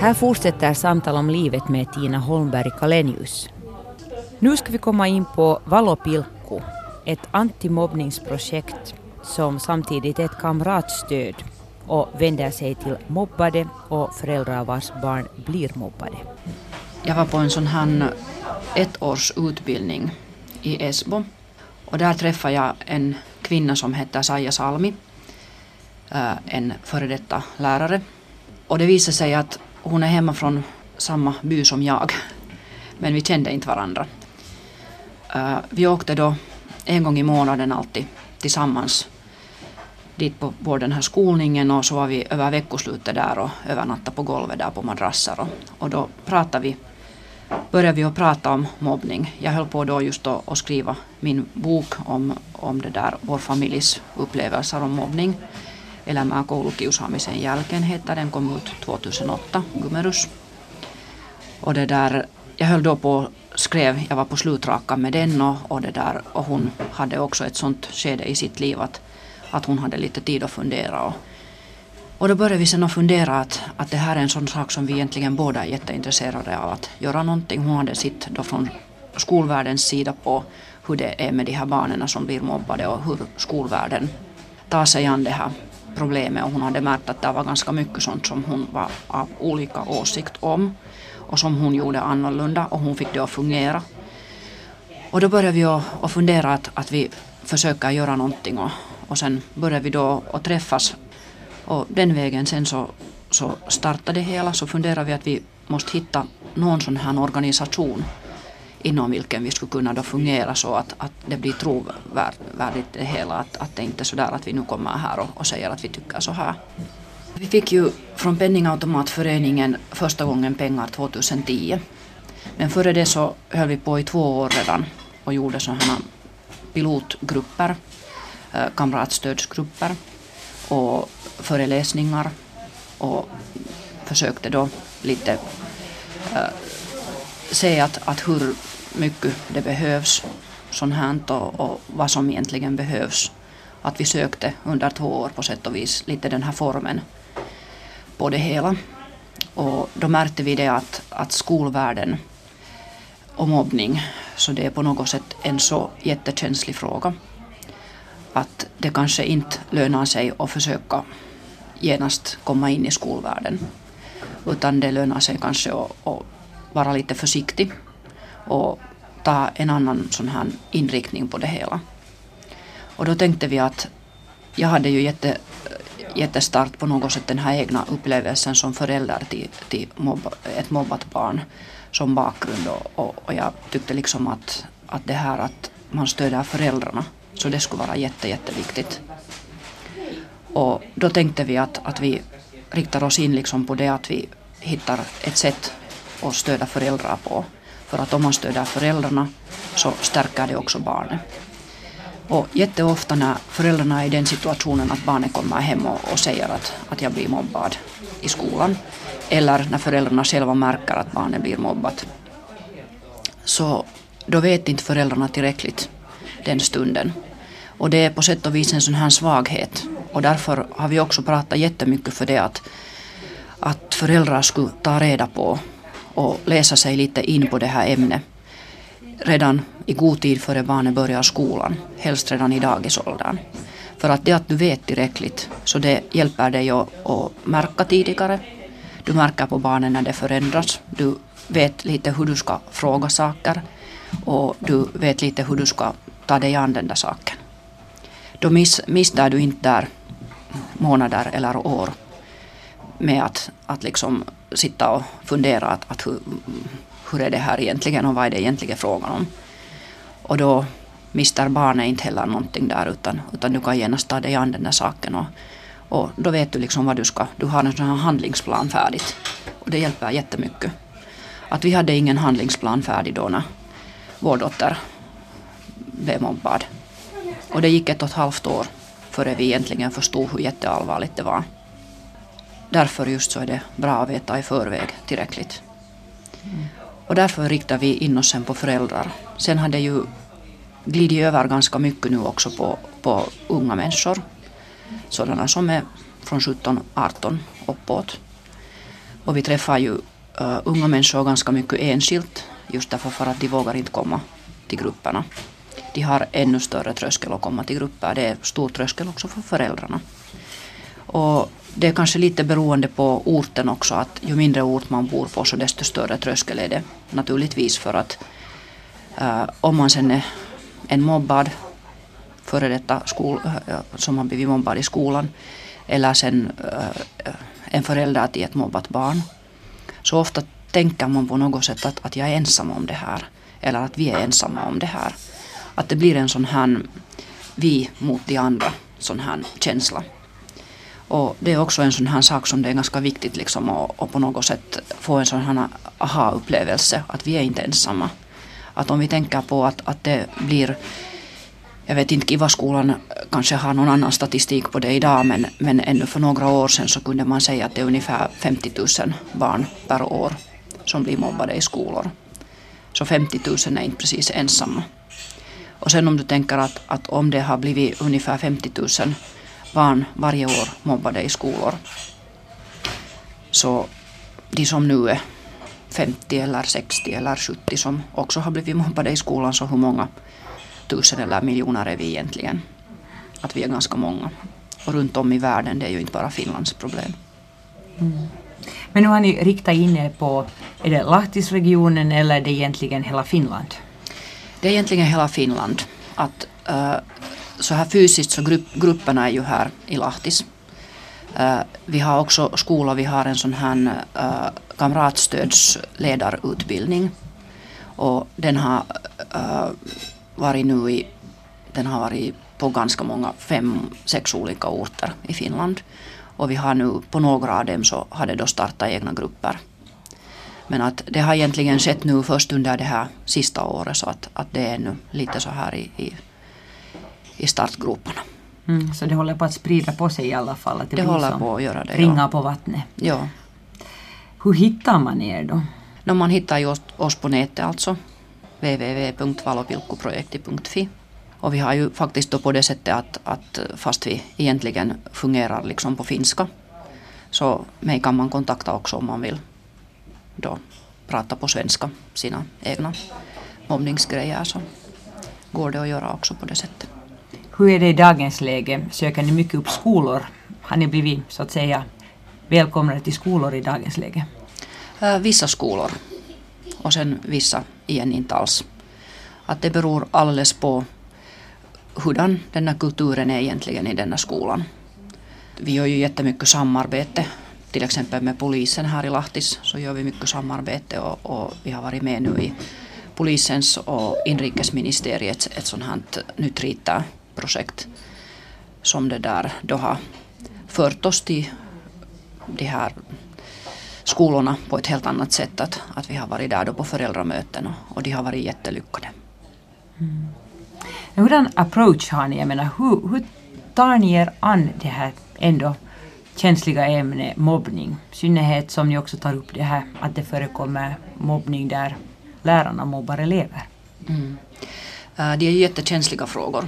Här fortsätter samtal om livet med Tina Holmberg Kalenius. Nu ska vi komma in på Valopilkku, ett antimobbningsprojekt som samtidigt är ett kamratstöd och vänder sig till mobbade och föräldrar vars barn blir mobbade. Jag var på en sån här ett års utbildning i Esbo och där träffade jag en kvinna som heter Saija Salmi, eh, en före detta lärare. Och det visade sig att hon är hemma från samma by som jag, men vi kände inte varandra. Eh, vi åkte då en gång i månaden alltid tillsammans dit på, på den här skolningen och så var vi över veckoslutet där och övernattade på golvet där på madrasser och, och då pratade vi började vi att prata om mobbning. Jag höll på då just att skriva min bok om, om det där, vår familjs upplevelser om mobbning. Elämää koulukiusaamisen jälkeen heter den, kom ut 2008, Gumerus. Och det där, jag höll då på skrev, jag var på slutrakan med den och, och, det där, och hon hade också ett sånt skede i sitt liv att, att hon hade lite tid att fundera. Och, och då började vi sen att fundera att, att det här är en sån sak som vi egentligen båda är jätteintresserade av att göra någonting. Hon hade sitt då från skolvärldens sida på hur det är med de här barnen som blir mobbade och hur skolvärlden tar sig an det här problemet och hon hade märkt att det var ganska mycket sånt som hon var av olika åsikt om och som hon gjorde annorlunda och hon fick det att fungera. Och då började vi att fundera att, att vi försöker göra någonting och, och sen började vi då att träffas och den vägen sen så, så startade det hela så funderade vi att vi måste hitta någon sån här organisation inom vilken vi skulle kunna då fungera så att, att det blir trovärdigt det hela. Att, att det inte är så där att vi nu kommer här och, och säger att vi tycker så här. Vi fick ju från Penningautomatföreningen första gången pengar 2010. Men före det så höll vi på i två år redan och gjorde sådana pilotgrupper, Eh, kamratstödsgrupper och föreläsningar och försökte då lite äh, se att, att hur mycket det behövs sånt här och, och vad som egentligen behövs. Att vi sökte under två år på sätt och vis lite den här formen på det hela. Och då märkte vi det att, att skolvärlden och mobbning, så det är på något sätt en så jättekänslig fråga att det kanske inte lönar sig att försöka genast komma in i skolvärlden. Utan det lönar sig kanske att, att vara lite försiktig och ta en annan sån här inriktning på det hela. Och då tänkte vi att jag hade ju jätte, jättestarkt på något sätt den här egna upplevelsen som förälder till, till mobba, ett mobbat barn som bakgrund och, och, och, jag tyckte liksom att, att det här att man stöder föräldrarna så det skulle vara jätte, jätteviktigt. Och då tänkte vi att, att vi riktar oss in liksom på det att vi hittar ett sätt att stödja föräldrar på. För att om man stöder föräldrarna så stärker det också barnet. Och jätteofta när föräldrarna är i den situationen att barnet kommer hem och, och säger att, att jag blir mobbad i skolan eller när föräldrarna själva märker att barnet blir mobbat så då vet inte föräldrarna tillräckligt den stunden. Och det är på sätt och vis en sån här svaghet. Och därför har vi också pratat jättemycket för det att, att föräldrar skulle ta reda på och läsa sig lite in på det här ämnet redan i god tid före barnet börjar skolan, helst redan i dagisåldern. För att det att du vet tillräckligt, så det hjälper dig att, att märka tidigare. Du märker på barnen när det förändras. Du vet lite hur du ska fråga saker. och du vet lite hur du ska ta dig an den där saken. Då miss, misstar du inte där månader eller år med att, att liksom sitta och fundera att, att hur, hur är det här egentligen och vad är det egentligen frågan om. Och då mister barnet inte heller någonting där utan, utan du kan genast ta dig an den där saken och, och då vet du liksom vad du ska, du har en sån här handlingsplan färdigt. Och det hjälper jättemycket. Att vi hade ingen handlingsplan färdig då när vår dotter blev mobbad. Och det gick ett och ett halvt år före vi egentligen förstod hur jätteallvarligt det var. Därför just så är det bra att veta i förväg tillräckligt. Och därför riktar vi in oss sen på föräldrar. Sen har det ju glidit över ganska mycket nu också på, på unga människor. Sådana som är från 17-18 uppåt. Och vi träffar ju uh, unga människor ganska mycket enskilt just därför för att de vågar inte komma till grupperna. De har ännu större tröskel att komma till grupper. Det är stor tröskel också för föräldrarna. Och det är kanske lite beroende på orten också att ju mindre ort man bor på så desto större tröskel är det naturligtvis för att äh, om man sen är en mobbad före detta skol, äh, som har blivit mobbad i skolan eller sen äh, en förälder till ett mobbat barn så ofta tänker man på något sätt att, att jag är ensam om det här eller att vi är ensamma om det här. Att det blir en sån här vi mot de andra sån här känsla. Och det är också en sån här sak som det är ganska viktigt liksom att, att på något sätt få en sån här aha-upplevelse att vi är inte ensamma. Att om vi tänker på att, att det blir jag vet inte, Kivaskolan kanske har någon annan statistik på det idag men, men ännu för några år sedan så kunde man säga att det är ungefär 50 000 barn per år som blir mobbade i skolor. Så 50 000 är inte precis ensamma. Och sen om du tänker att, att om det har blivit ungefär 50 000 barn varje år mobbade i skolor. Så de som nu är 50 eller 60 eller 70 som också har blivit mobbade i skolan, så hur många tusen eller miljoner är vi egentligen? Att vi är ganska många. Och runt om i världen, det är ju inte bara Finlands problem. Mm. Men nu har ni riktat in er på, är det Lahtisregionen eller är det egentligen hela Finland? Det är egentligen hela Finland. Att äh, så här fysiskt så grupp, grupperna är ju här i Lahtis. Äh, vi har också skola, vi har en sån här äh, kamratstödsledarutbildning. Och den har varit nu i, den har varit på ganska många, fem, sex olika orter i Finland. Och vi har nu på några av dem så har det då startat egna grupper. Men att det har egentligen skett nu först under det här sista året så att, att det är nu lite så här i, i i startgroparna. Mm, så det håller på att sprida på sig i alla fall? Att det, det håller på att göra det. Ringa ja. på vattnet? Ja. Hur hittar man er då? No, man hittar ju oss på nätet alltså. www.valopilkkuprojekti.fi och vi har ju faktiskt då på det sättet att, att fast vi egentligen fungerar liksom på finska så mig kan man kontakta också om man vill då prata på svenska sina egna mobbningsgrejer så går det att göra också på det sättet. Hur är det i dagens läge? Söker ni mycket upp skolor? Har ni blivit så att säga välkomnade till skolor i dagens läge? Äh, vissa skolor och sen vissa igen inte alls. Att det beror alldeles på hurdan den här kulturen är egentligen i denna skolan. Vi gör ju jättemycket samarbete. Till exempel med polisen här i Lahtis så gör vi mycket samarbete och, och vi har varit med nu i polisens och inrikesministeriets ett sånt här nytt rita projekt som det där då har fört oss till de här skolorna på ett helt annat sätt. Att, att vi har varit där då på föräldramöten och, och de har varit jättelyckade. Mm. Hurdan approach har ni? Jag menar, hur, hur tar ni er an det här ändå känsliga ämne, mobbning? I synnerhet som ni också tar upp det här att det förekommer mobbning där lärarna mobbar elever. Mm. Eh, det är jättekänsliga frågor.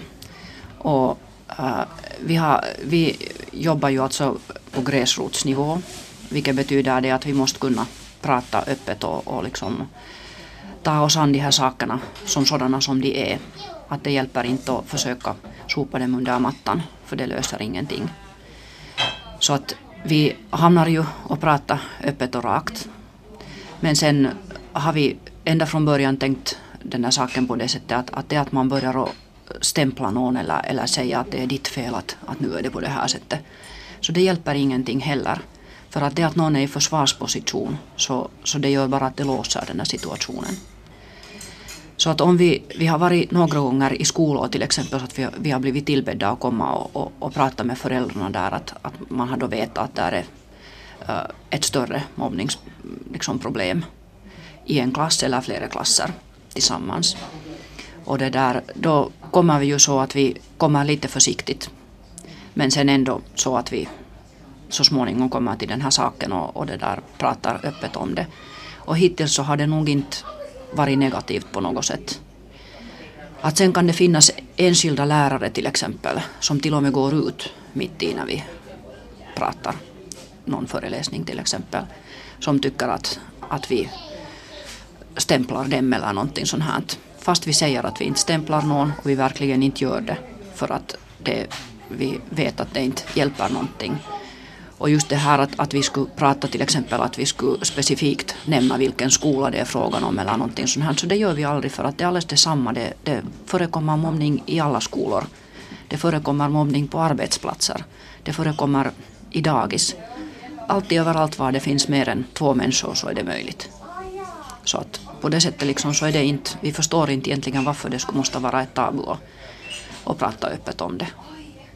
Och, uh, vi, har, vi jobbar ju alltså på gräsrotsnivå vilket betyder det att vi måste kunna prata öppet och, och liksom ta oss an de här sakerna som sådana som de är. Att det hjälper inte att försöka sopa dem under mattan för det löser ingenting. Så att vi hamnar ju och pratar öppet och rakt. Men sen har vi ända från början tänkt den här saken på det sättet att, att det att man börjar stämpla någon eller, eller säga att det är ditt fel att, att nu är det på det här sättet. Så det hjälper ingenting heller. För att det att någon är i försvarsposition så, så det gör bara att det låser den här situationen. Så att om vi, vi har varit några gånger i skolor till exempel så att vi, vi har blivit tillbedda att komma och, och, och prata med föräldrarna där att, att man har då vetat att det är eh, ett större mobbningsproblem liksom, i en klass eller flera klasser tillsammans. Och det där, då kommer vi ju så att vi kommer lite försiktigt men sen ändå så att vi så småningom kommer till den här saken och, och det där pratar öppet om det. Och hittills så har det nog inte varit negativt på något sätt. Att sen kan det finnas enskilda lärare till exempel som till och med går ut mitt i när vi pratar någon föreläsning till exempel som tycker att, att vi stämplar dem eller någonting sånt här. Fast vi säger att vi inte stämplar någon och vi verkligen inte gör det för att det, vi vet att det inte hjälper någonting och just det här att, att vi skulle prata till exempel att vi skulle specifikt nämna vilken skola det är frågan om eller någonting sånt här. Så det gör vi aldrig för att det är alldeles detsamma. Det, det förekommer mobbning i alla skolor. Det förekommer mobbning på arbetsplatser. Det förekommer i dagis. Alltid överallt var det finns mer än två människor så är det möjligt. Så att på det sättet liksom så är det inte, vi förstår inte egentligen varför det skulle måste vara ett tabu och, och prata öppet om det.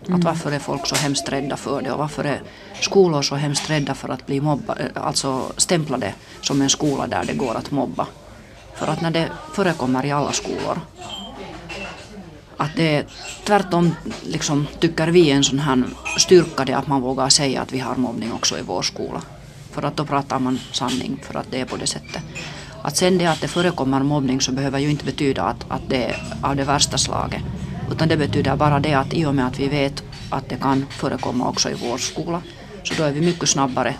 Mm. Att varför är folk så hemskt rädda för det och varför är skolor så hemskt rädda för att bli mobbade, alltså stämplade som en skola där det går att mobba. För att när det förekommer i alla skolor att det är tvärtom liksom, tycker vi en sån här styrka det att man vågar säga att vi har mobbning också i vår skola. För att då pratar man sanning för att det är på det sättet. Att sen det att det förekommer mobbning så behöver ju inte betyda att, att det är av det värsta slaget. Utan det betyder bara det att i och med att vi vet att det kan förekomma också i vår skola så då är vi mycket snabbare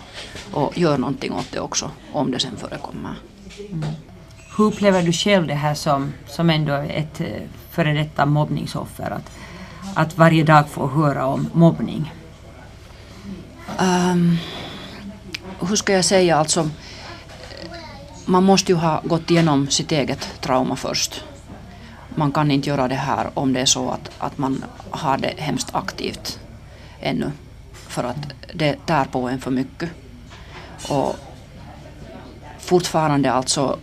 och gör någonting åt det också om det sen förekommer. Mm. Hur upplever du själv det här som, som ändå ett eh, före detta mobbningsoffer? Att, att varje dag få höra om mobbning? Um, hur ska jag säga alltså? Man måste ju ha gått igenom sitt eget trauma först man kan inte göra det här om det är så att, att man har det hemskt aktivt ännu. För att det tär på en för mycket. Och fortfarande alltså,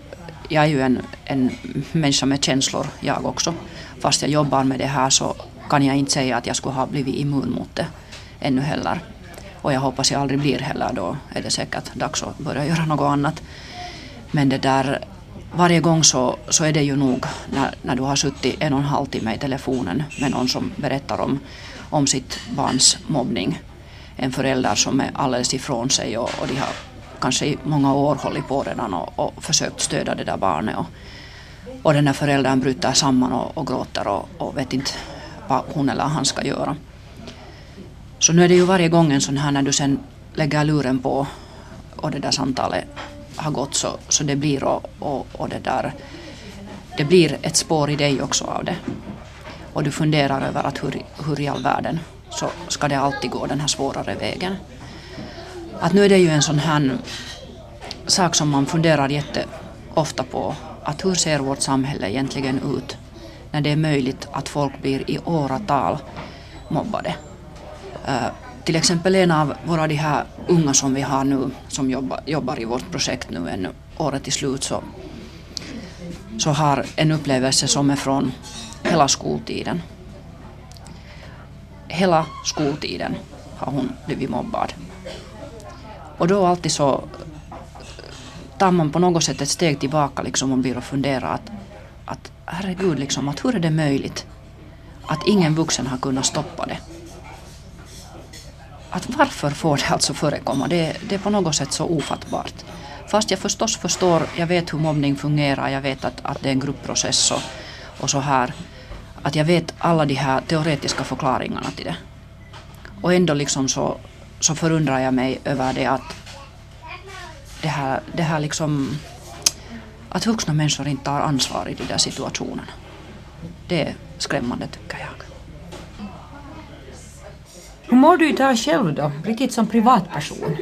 jag är ju en, en människa med känslor jag också. Fast jag jobbar med det här så kan jag inte säga att jag skulle ha blivit immun mot det ännu heller. Och jag hoppas jag aldrig blir heller, då är det säkert dags att börja göra något annat. Men det där varje gång så, så är det ju nog när, när du har suttit en och en halv timme i telefonen med någon som berättar om, om sitt barns mobbning. En förälder som är alldeles ifrån sig och, och de har kanske i många år hållit på redan och, och försökt stödja det där barnet. Och, och den här föräldern bryter samman och, och gråter och, och vet inte vad hon eller han ska göra. Så nu är det ju varje gång en sån här när du sen lägger luren på och det där samtalet har gått så, så det blir och, och, och det där det blir ett spår i dig också av det. Och du funderar över att hur, hur i all världen så ska det alltid gå den här svårare vägen. Att nu är det ju en sån här sak som man funderar jätteofta på. Att hur ser vårt samhälle egentligen ut när det är möjligt att folk blir i åratal mobbade. Eh, till exempel en av våra de här unga som vi har nu som jobbar, jobbar i vårt projekt nu ännu året till slut så, så har en upplevelse som är från hela skoltiden. Hela skoltiden har hon blivit mobbad. Och då alltid så tar man på något sätt ett steg tillbaka liksom och blir och funderar att, att herregud, liksom, att hur är det möjligt att ingen vuxen har kunnat stoppa det? Att varför får det alltså förekomma? Det, det är på något sätt så ofattbart. Fast jag förstås förstår, jag vet hur mobbning fungerar, jag vet att, att det är en gruppprocess och, och så här. Att jag vet alla de här teoretiska förklaringarna till det. Och ändå liksom så, så förundrar jag mig över det att det här, det här liksom att vuxna människor inte tar ansvar i de där situationerna. Det är skrämmande tycker jag. Hur mår du idag själv då, riktigt som privatperson?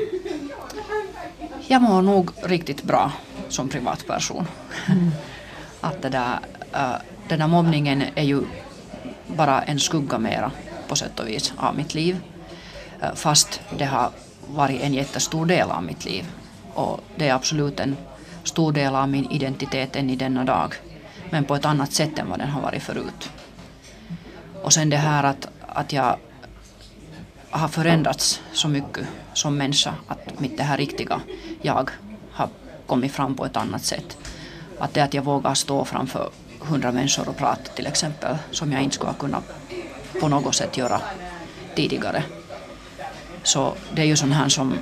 Jag mår nog riktigt bra som privatperson. Mm. att det där, uh, den där mobbningen är ju bara en skugga mera på sätt och vis av mitt liv. Uh, fast det har varit en jättestor del av mitt liv. Och det är absolut en stor del av min identitet än i denna dag. Men på ett annat sätt än vad den har varit förut. Och sen det här att, att jag har förändrats så mycket som människa att mitt det här riktiga jag har kommit fram på ett annat sätt. Att det att jag vågar stå framför hundra människor och prata till exempel som jag inte skulle ha kunnat på något sätt göra tidigare. Så det är ju sånt här som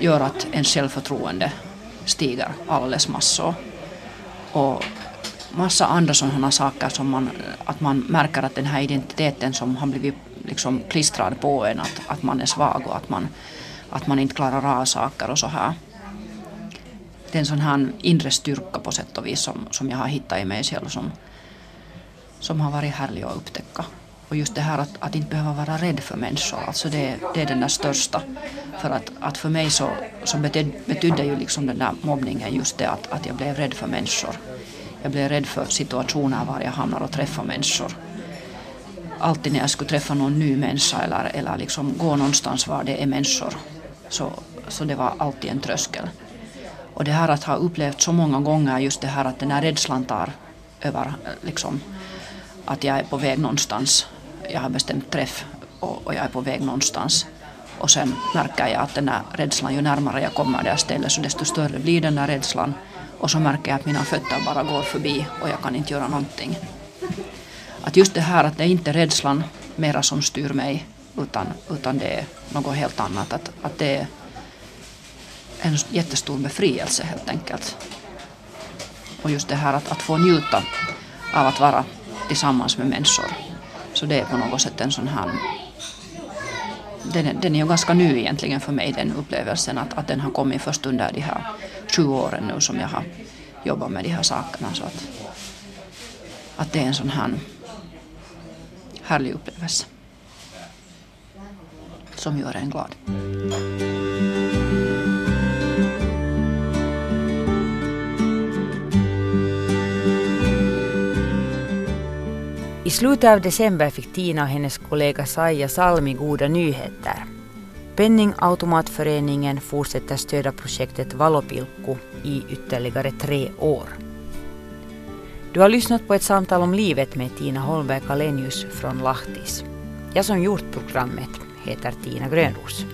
gör att ens självförtroende stiger alldeles massor. Och massa andra sådana saker som man, att man märker att den här identiteten som har blivit liksom klistrad på en, att, att man är svag och att man, att man inte klarar av saker och så här. Det är en sån här inre styrka på sätt och vis som, som jag har hittat i mig själv som, som har varit härlig att upptäcka. Och just det här att, att inte behöva vara rädd för människor, alltså det, det är den där största. För att, att för mig så, så betydde, betydde ju liksom den där mobbningen just det att, att jag blev rädd för människor. Jag blev rädd för situationer var jag hamnar och träffar människor. Alltid när jag skulle träffa någon ny människa eller, eller liksom gå någonstans var det är människor så, så det var alltid en tröskel. Och det här att ha upplevt så många gånger just det här att den här rädslan tar över liksom att jag är på väg någonstans. Jag har bestämt träff och, och jag är på väg någonstans. Och sen märker jag att den här rädslan, ju närmare jag kommer det här stället så desto större blir den här rädslan. Och så märker jag att mina fötter bara går förbi och jag kan inte göra någonting. Att just det här att det är inte rädslan mera som styr mig utan, utan det är något helt annat. Att, att det är en jättestor befrielse helt enkelt. Och just det här att, att få njuta av att vara tillsammans med människor. Så det är på något sätt en sån här den, är, den är ju ganska ny egentligen för mig den upplevelsen att, att den har kommit först under de här sju åren nu som jag har jobbat med de här sakerna. Så att, att det är en sån här härlig upplevelse som gör en glad. I slutet av december fick Tina och hennes kollega Saija Salmi goda nyheter. Penningautomatföreningen fortsätter stödja projektet Valopilkku i ytterligare tre år. Du har lyssnat på ett samtal om livet med Tina Holmberg Kalenius från Lahtis. Jag som gjort programmet heter Tina Grönros.